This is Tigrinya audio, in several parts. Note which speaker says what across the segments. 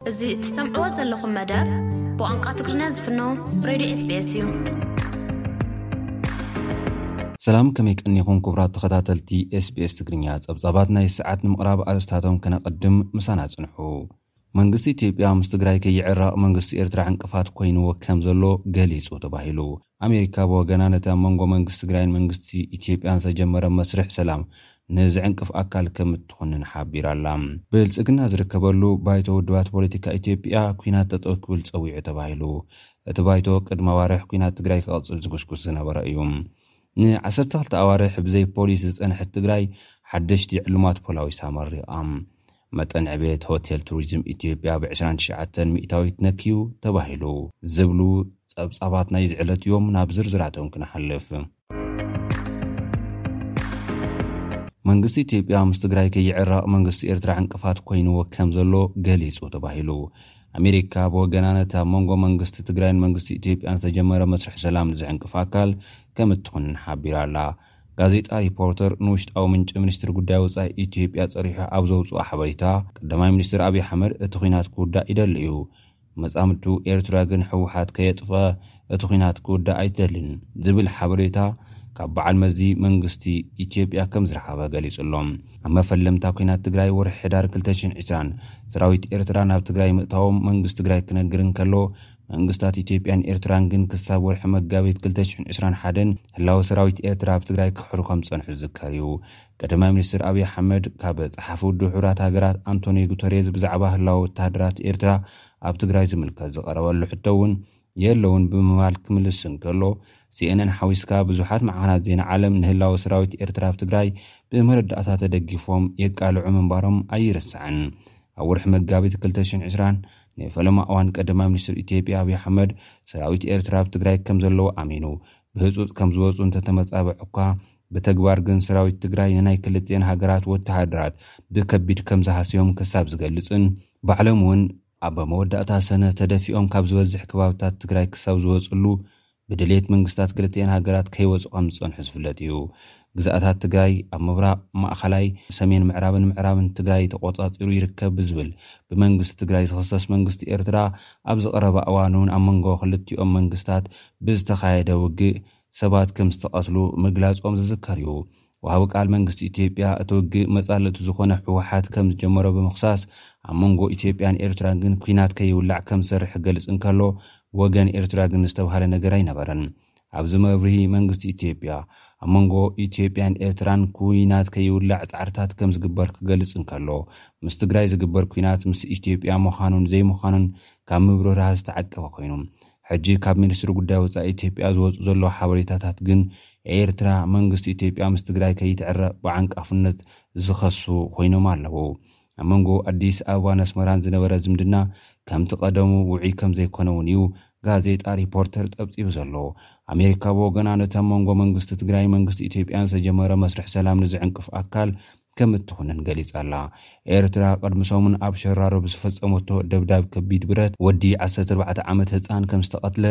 Speaker 1: እዚ እትሰምዕዎ ዘለኹም መደብ ብቋንቋ ትግርኛ ዝፍኖ ሬድዮ ኤስቢኤስ እዩ።
Speaker 2: ሰላም ከመይ ቀኒኹም ክቡራት ተኸታተልቲ ኤስቢኤስ ትግርኛ፣ ጸብጻባት ናይዚ ሰዓት ንምቕራብ ኣርእስታቶም ከነቐድም ምሳና ጽንሑ። መንግስቲ ኢትዮጵያ ምስ ትግራይ ከይዕረቕ መንግስቲ ኤርትራ ዕንቅፋት ኮይንዎ ከም ዘሎ ገሊጹ ተባሂሉ። ኣሜሪካ ብወገና ነቲ ኣብ መንጎ መንግስቲ ትግራይን መንግስቲ ኢትዮጵያን ዝተጀመረ መስርሕ ሰላም ንዝዕንቅፍ ኣካል ከም እትኹንን ሓቢራ'ላ። ብልጽግና ዝርከበሉ ባይቶ ውድባት ፖለቲካ ኢትዮጵያ ኲናት ጠጠው ክብል ጸዊዑ ተባሂሉ። እቲ ባይቶ ቅድሚ ኣዋርሕ ኲናት ትግራይ ክቕጽል ዝጉስጉስ ዝነበረ እዩ። ንዓሰርተ ክልተ ኣዋርሕ ብዘይ ፖሊስ ዝፀንሐት ትግራይ ሓደሽቲ ዕሉማት ፖላዊስ ኣመሪቓ። መጠን ዕብየት ሆቴል ቱሪዝም ኢትዮጵያ ብ ዕስራን ትሽዓተን ሚእታዊት ነክዩ ተባሂሉ። ዝብሉ ፀብፃባት ናይዚ ዕለት እዮም። ናብ ዝርዝራቶም ክንሓልፍ። መንግስቲ ኢትዮጵያ ምስ ትግራይ ከይዕረቕ መንግስቲ ኤርትራ ዕንቅፋት ኮይንዎ ከምዘሎ ገሊፁ ተባሂሉ። ኣሜሪካ ብወገና ነቲ ኣብ መንጎ መንግስቲ ትግራይን መንግስቲ ኢትዮጵያን ዝተጀመረ መስርሕ ሰላም ንዝዕንቅፍ ኣካል ከም እትኹንን ሓቢራ ኣላ። ጋዜጣ ሪፖርተር ንውሽጣዊ ምንጪ ሚኒስትሪ ጉዳይ ወፃኢ ኢትዮጵያ ፀሪሑ ኣብ ዘውፅኦ ሓበሬታ ቀዳማይ ሚኒስትር ኣብዪ ኣሕመድ እቲ ኲናት ክውዳእ ይደሊ እዩ፣ መፃምድቱ ኤርትራ ግን ህወሓት ከየጥፍኣ እቲ ኲናት ክውዳእ ኣይትደልን ዝብል ሓበሬታ ካብ በዓል መዚ መንግስቲ ኢትዮጵያ ከም ዝረኸበ ገሊጹ ኣሎ። ኣብ መፈለምታ ኲናት ትግራይ ወርሒ ሕዳር 2020 ሰራዊት ኤርትራ ናብ ትግራይ ምእታዎም መንግስቲ ትግራይ ክነግር እንከሎ መንግስታት ኢትዮጵያን ኤርትራን ግን ክሳብ ወርሒ መጋቢት 2021 ህላወ ሰራዊት ኤርትራ ኣብ ትግራይ ክሕሩ ከም ዝጸንሑ ዝዝከር እዩ ቀዳማይ ሚኒስትር ኣብዪ ኣሕመድ ካብ ጸሓፊ ውድብ ሕቡራት ሃገራት ኣንቶኒ ጉተሬዝ ብዛዕባ ህላወ ወተሃደራት ኤርትራ ኣብ ትግራይ ዝምልከት ዝቐረበሉ ሕቶ እውን የለዉን ብምባል ክምልስ እንከሎ፣ ሲኤንኤን ሓዊስካ ብዙሓት ማዕኸናት ዜና ዓለም ንህላወ ሰራዊት ኤርትራ ኣብ ትግራይ ብመረዳእታ ተደጊፎም የቃልዑ ምንባሮም ኣይርሳዕን። ኣብ ወርሒ መጋቢት ክልተ ሽሕን ዕስራን፣ ንፈለማ እዋን ቀዳማይ ሚኒስተር ኢትዮጵያ ኣብይ ኣሕመድ፣ ሰራዊት ኤርትራ ኣብ ትግራይ ከም ዘለዉ ኣሚኑ ብህጹጽ ከም ዝወጹ እንተተመጻበዐ'ኳ፣ ብተግባር ግን ሰራዊት ትግራይ ንናይ ክልቲኤን ሃገራት ወተሃደራት ብከቢድ ከም ዝሃሰዮም ክሳብ ዝገልጽን ባዕሎም'ውን ኣብ መወዳእታ ሰነ ተደፊኦም ካብ ዝበዝሕ ከባብታት ትግራይ ክሳብ ዝወፅሉ ብድሌት መንግስታት ክልቲኤን ሃገራት ከይወፁ ከምዝፀንሑ ዝፍለጥ እዩ። ግዝኣታት ትግራይ ኣብ ምብራቕ፣ ማእኸላይ፣ ሰሜን ምዕራብን ምዕራብን ትግራይ ተቖፃፂሩ ይርከብ ብዝብል ብመንግስቲ ትግራይ ዝኽሰስ መንግስቲ ኤርትራ ኣብዚ ቐረባ እዋን'ውን ኣብ መንጎ ክልቲኦም መንግስታት ብዝተኻየደ ውግእ ሰባት ከምዝተቐትሉ ምግላፆም ዝዝከር እዩ። ወሃቢ ቃል መንግስቲ ኢትዮጵያ፣ እቲ ውግእ መጻልእቲ ዝኾነ ህወሓት ከም ዝጀመሮ ብምኽሳስ፣ ኣብ መንጎ ኢትዮጵያን ኤርትራን ግን ኲናት ከይውላዕ ከም ዝሰርሕ ክገልጽ እንከሎ፣ ብወገን ኤርትራ ግን ዝተብሃለ ነገር ኣይነበረን። ኣብዚ መብርሂ መንግስቲ ኢትዮጵያ፣ ኣብ መንጎ ኢትዮጵያን ኤርትራን ኲናት ከይውላዕ ጻዕርታት ከም ዝግበር ክገልጽ እንከሎ፣ ምስ ትግራይ ዝግበር ኲናት ምስ ኢትዮጵያ ምዃኑን ዘይምዃኑን ካብ ምብርህራህ ዝተዓቀበ ኮይኑ፣ ሕጂ ካብ ሚኒስትሪ ጉዳይ ወጻኢ ኢትዮጵያ ዝወጹ ዘለዉ ሓበሬታታት ግን ኤርትራ መንግስቲ ኢትዮጵያ ምስ ትግራይ ከይትዕረቕ ብዓንቃፍነት ዝኸሱ ኮይኖም ኣለዉ። ኣብ መንጎ ኣዲስ ኣበባን ኣስመራን ዝነበረ ዝምድና ከምቲ ቀደሙ ውዑይ ከምዘይኮነ'ውን እዩ ጋዜጣ ሪፖርተር ጸብጺቡ ዘሎ። ኣሜሪካ ብወገና ነቲ ኣብ መንጎ መንግስቲ ትግራይን መንግስቲ ኢትዮጵያን ዝተጀመረ መስርሕ ሰላም ንዝዕንቅፍ ኣካል ከም እትኹንን ገሊጻ ኣላ። ኤርትራ ቅድሚ ሰሙን ኣብ ሸራሮ ብዝፈጸመቶ ደብዳብ ከቢድ ብረት ወዲ ዓሰርተ ኣርባዕተ ዓመት ህጻን ከም ዝተቐትለ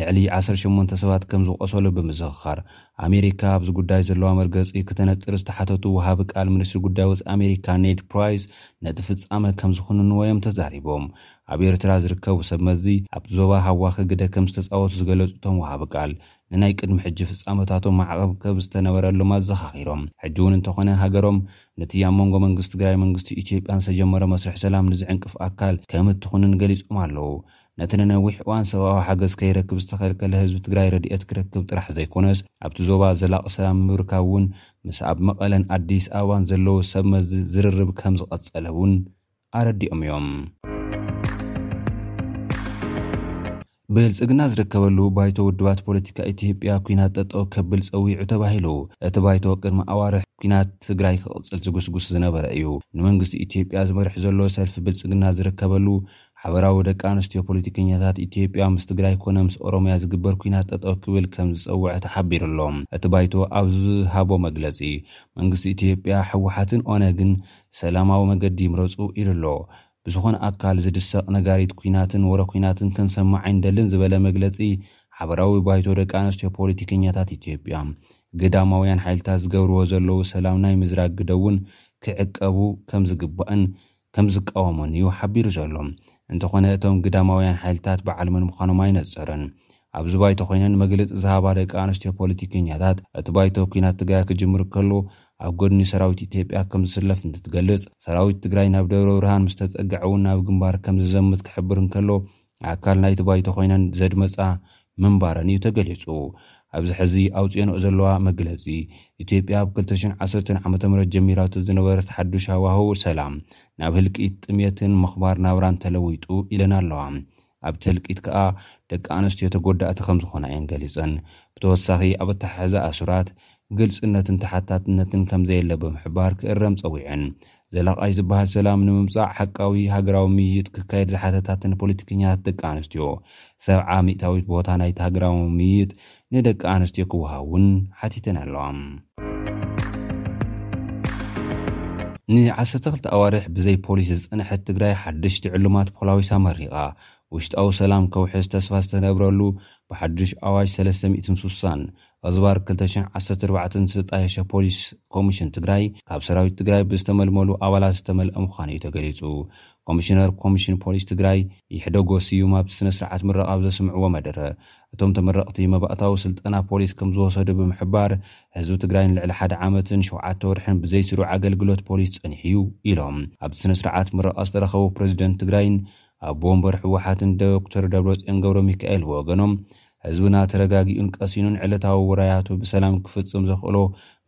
Speaker 2: ልዕሊ ዓሰርተ ሸሞንተ ሰባት ከም ዝቖሰሉ ብምዝኽኻር ኣሜሪካ ኣብዚ ጉዳይ ዘለዋ መርገጺ ክተነጽር ዝተሓተቱ ወሃቢ ቃል ሚኒስትሪ ጉዳይ ወጻኢ ኣሜሪካ ኔድ ፕራይስ ነቲ ፍጻመ ከም ዝኹንንዎ እዮም ተዛሪቦም። ኣብ ኤርትራ ዝርከቡ ሰብ መዚ ኣብቲ ዞባ ሃዋኺ ግደ ከም ዝተጻወቱ ዝገለጹ እቶም ወሃቢ ቃል ንናይ ቅድሚ ሕጂ ፍጻመታቶም ማዕቐብ ከብ ዝተነበረሎም ኣዘኻኺሮም፣ ሕጂ'ውን እንተኾነ ሃገሮም ነቲ ኣብ መንጎ መንግስቲ ትግራይ መንግስቲ ኢትዮጵያን ዝተጀመሮ መስርሕ ሰላም ንዝዕንቅፍ ኣካል ከም እትኹንን ገሊጾም ኣለው። ነቲ ንነዊሕ እዋን ሰብኣዊ ሓገዝ ከይረክብ ዝተኸልከለ ህዝቢ ትግራይ ረድኤት ክረክብ ጥራሕ ዘይኮነስ ኣብቲ ዞባ ዘላቒ ሰላም ንምርካብ እውን ምስ ኣብ መቐለን ኣዲስ ኣበባን ዘለው ሰብ መዚ ዝርርብ ከም ዝቐጸለ እውን ኣረዲኦም እዮም። ብልፅግና ዝርከበሉ ባይቶ ውድባት ፖለቲካ ኢትዮጵያ ኲናት ጠጠው ከብል ፀዊዑ ተባሂሉ። እቲ ባይቶ ቅድሚ ኣዋርሕ ኲናት ትግራይ ክቕፅል ዝጉስጉስ ዝነበረ እዩ። ንመንግስቲ ኢትዮጵያ ዝመርሕ ዘሎ ሰልፊ ብልፅግና ዝርከበሉ ሓበራዊ ደቂ ኣንስትዮ ፖለቲከኛታት ኢትዮጵያ ምስ ትግራይ ኮነ ምስ ኦሮሚያ ዝግበር ኲናት ጠጠው ክብል ከምዝፀወዐ ተሓቢሩ ኣሎ። እቲ ባይቶ ኣብ ዝሃቦ መግለፂ መንግስቲ ኢትዮጵያ ህወሓትን ኦነግን ሰላማዊ መገዲ ይምረፁ ኢሉ'ሎ። ብዝኾነ ኣካል ዝድሰቕ ነጋሪት ኲናትን ወረ ኲናትን ክንሰምዕ ኣይንደልን ዝበለ መግለፂ ሓበራዊ ባይቶ ደቂ ኣነስትዮ ፖለቲከኛታት ኢትዮጵያ፣ ግዳማውያን ሓይልታት ዝገብርዎ ዘለዉ ሰላም ናይ ምዝራግ ግደ እውን ክዕቀቡ ከምዝግባእን ከምዝቃወሞን እዩ ሓቢሩ ዘሎ። እንተኾነ እቶም ግዳማውያን ሓይልታት በዓል መን ምዃኖም ኣይነፀረን። ኣብዚ ባይቶ ኮይነን መግለፂ ዝሃባ ደቂ ኣንስትዮ ፖለቲከኛታት፣ እቲ ባይቶ ኲናት ትግራይ ክጅምር ከሎ ኣብ ጎድኒ ሰራዊት ኢትዮጵያ ከምዝስለፍ እንትትገልፅ፣ ሰራዊት ትግራይ ናብ ደብረብርሃን ምስተፀግዐ እውን ናብ ግንባር ከምዝዘምት ክሕብር እንከሎ ኣካል ናይቲ ባይቶ ኮይነን ዘድመፃ ምንባረን እዩ ተገሊፁ። ኣብዚ ሕዚ ኣውፂኤንኦ ዘለዋ መግለፂ፣ ኢትዮጵያ ኣብ ክልተ ሽሕ ዓሰርተ ዓመተ ምህረት ጀሚራቶ ዝነበረት ሓዱሽ ሃዋህው ሰላም ናብ ህልቂት፣ ጥምየትን ምኽባር ናብራን ተለዊጡ ኢለን ኣለዋ። ኣብቲ ህልቂት ከኣ ደቂ ኣንስትዮ ተጎዳእቲ ከም ዝኾና እየን ገሊጸን። ብተወሳኺ ኣብ ኣተሓሕዛ ኣሱራት ግልጽነትን ተሓታትነትን ከም ዘየለ ብምሕባር ክእረም ጸዊዐን። ዘላቓይ ዝበሃል ሰላም ንምምጻእ ሓቃዊ ሃገራዊ ምይይጥ ክካየድ ዝሓተታተን ፖለቲከኛታት ደቂ ኣንስትዮ ሰብዓ ሚእታዊት ቦታ ናይቲ ሃገራዊ ምይይጥ ንደቂ ኣንስትዮ ክወሃብ እውን ሓቲተን ኣለዋ። ን ዓሰርተ ክልተ ኣዋርሕ ብዘይ ፖሊስ ዝፀንሐት ትግራይ ሓደሽቲ ዕሉማት ፖላዊስ ኣመሪቓ። ውሽጣዊ ሰላም ከውሕስ ተስፋ ዝተነብረሉ ብሓዱሽ ኣዋጅ ሰለስተ ሚእትን ሱሳን ቐዝባር ክልተ ሽሕ ዓሰርተ ኣርባዕተ ዝተጣየሸ ፖሊስ ኮሚሽን ትግራይ ካብ ሰራዊት ትግራይ ብዝተመልመሉ ኣባላት ዝተመልኣ ምዃኑ እዩ ተገሊፁ። ኮሚሽነር ኮሚሽን ፖሊስ ትግራይ ይሕደጎ ስዩም ኣብቲ ስነ ስርዓት ምረቓ ኣብ ዘስምዕዎ መደረ እቶም ተመረቕቲ መባእታዊ ስልጠና ፖሊስ ከምዝወሰዱ ብምሕባር፣ ህዝቢ ትግራይ ንልዕሊ ሓደ ዓመትን ሸውዓተ ወርሕን ብዘይ ስሩዕ ኣገልግሎት ፖሊስ ፀኒሑ እዩ ኢሎም። ኣብቲ ስነስርዓት ምረቓ ዝተረኸቡ ፕረዚደንት ትግራይን ኣቦ ወንበር ህወሓትን ዶክተር ደብረፅዮን ገብረሚካኤል ብወገኖም፣ ህዝብና ተረጋጊኡን ቀሲኑን ዕለታዊ ውራያቱ ብሰላም ክፍፅም ዘኽእሎ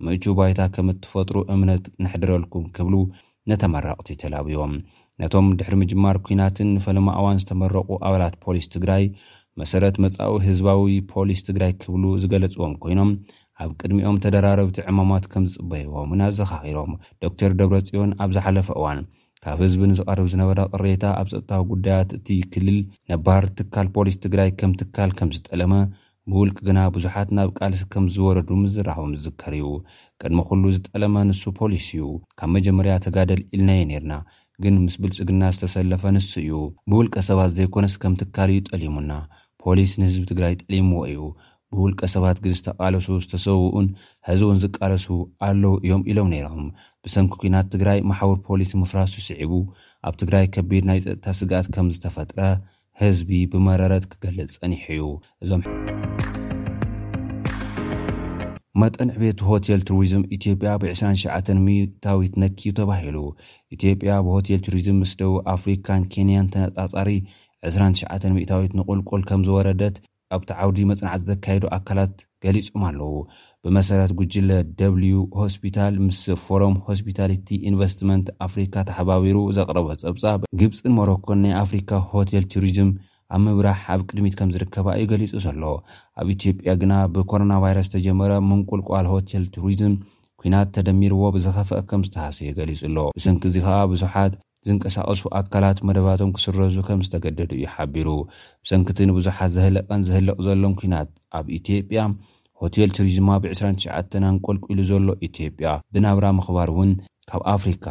Speaker 2: ምቹው ባይታ ከምትፈጥሩ እምነት ነሕድረልኩም ክብሉ ንተመረቕቲ ተላብዮም። ነቶም ድሕሪ ምጅማር ኲናትን ንፈለማ እዋን ዝተመረቑ ኣባላት ፖሊስ ትግራይ መሰረት መፃኢ ህዝባዊ ፖሊስ ትግራይ ክብሉ ዝገለፅዎም ኮይኖም ኣብ ቅድሚኦም ተደራረብቲ ዕማማት ከምዝፅበይዎም እውን ኣዘኻኺሮም። ዶክተር ደብረፅዮን ኣብ ዝሓለፈ እዋን ካብ ህዝቢ ንዝቐርብ ዝነበረ ቅሬታ ኣብ ፀጥታዊ ጉዳያት እቲ ክልል ነባር ትካል ፖሊስ ትግራይ ከም ትካል ከምዝጠለመ ብውልቂ ግና ብዙሓት ናብ ቃልሲ ከም ዝወረዱ ምዝራቦም ዝዝከር እዩ። ቅድሚ ኩሉ ዝጠለመ ንሱ ፖሊስ እዩ። ካብ መጀመርያ ተጋደል ኢልናዮ ኔርና። ግን ምስ ብልጽግና ዝተሰለፈ ንሱ እዩ። ብውልቀ ሰባት ዘይኮነስ ከም ትካል እዩ ጠሊሙና። ፖሊስ ንህዝቢ ትግራይ ጠሊምዎ እዩ። ብውልቀ ሰባት ግን ዝተቓለሱ፣ ዝተሰውኡን ሐዚ ውን ዝቃለሱ ኣለው እዮም ኢሎም ነይሮም። ብሰንኪ ኲናት ትግራይ መሓውር ፖሊስ ምፍራሱ ስዒቡ ኣብ ትግራይ ከቢድ ናይ ፀጥታ ስግኣት ከም ዝተፈጥረ ህዝቢ ብመረረት ክገልጽ ጸኒሑ እዩ። እዞም። መጠን ዕቤት ሆቴል ቱሪዝም ኢትዮጵያ ብ ዕስራን ትሽዓተን ሚእታዊት ነክዩ ተባሂሉ። ኢትዮጵያ ብሆቴል ቱሪዝም ምስ ደቡብ ኣፍሪካን ኬንያን ተነፃፃሪ ዕስራን ትሽዓተን ሚእታዊት ንቑልቁል ከምዝወረደት ኣብቲ ዓውዲ መጽናዕቲ ዘካየዱ ኣካላት ገሊጾም ኣለዉ። ብመሰረት ጉጅለ ደብልዩ ሆስፒታል ምስ ፎረም ሆስፒታሊቲ ኢንቨስትመንት ኣፍሪካ ተሓባቢሩ ዘቕረቦ ጸብጻብ፣ ግብጽን ሞሮኮን ናይ ኣፍሪካ ሆቴል ቱሪዝም ኣብ ምብራህ ኣብ ቅድሚት ከምዝርከባ እዩ ገሊጹ ዘሎ። ኣብ ኢትዮጵያ ግና ብኮሮናቫይረስ ዝተጀመረ ምንቁልቋል ሆቴል ቱሪዝም፣ ኲናት ተደሚርዎ ብዝኸፍኣ ከምዝተሃሰየ ገሊጹ ኣሎ። ብሰንኪ እዚ ከኣ ብዙሓት። ዝንቀሳቐሱ ኣካላት መደባቶም ክስረዙ ከም ዝተገደዱ እዩ ሓቢሩ። ብሰንኪ እቲ ንብዙሓት ዘህለቐን ዝህልቕ ዘሎን ኲናት ኣብ ኢትዮጵያ፣ ሆቴል ቱሪዝማ ብ ዕስራን ትሽዓተን ኣንቆልቊሉ ዘሎ ኢትዮጵያ ብናብራ ምኽባር እውን ካብ ኣፍሪካ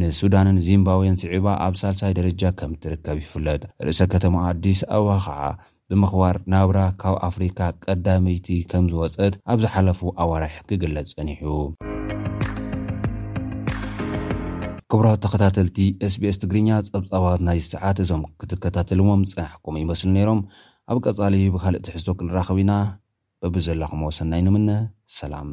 Speaker 2: ንሱዳንን ዚምባብዌን ስዒባ ኣብ ሳልሳይ ደረጃ ከም እትርከብ ይፍለጥ። ርእሰ ከተማ ኣዲስ ኣበባ ከዓ ብምኽባር ናብራ ካብ ኣፍሪካ ቀዳመይቲ ከምዝወፀት ኣብ ዝሓለፉ ኣዋርሕ ክግለፅ ፀኒሑ። ክቡራት ተኸታተልቲ SBS ትግርኛ ፀብፃባት ናይዚ ሰዓት እዞም ክትከታተልዎም ዝፀናሕኩም ይመስሉ ነይሮም። ኣብ ቀፃሊ ብኻልእ ትሕዝቶ ክንራኸብ ኢና። በብዘለኹምዎ ሰናይ ንምነ። ሰላም።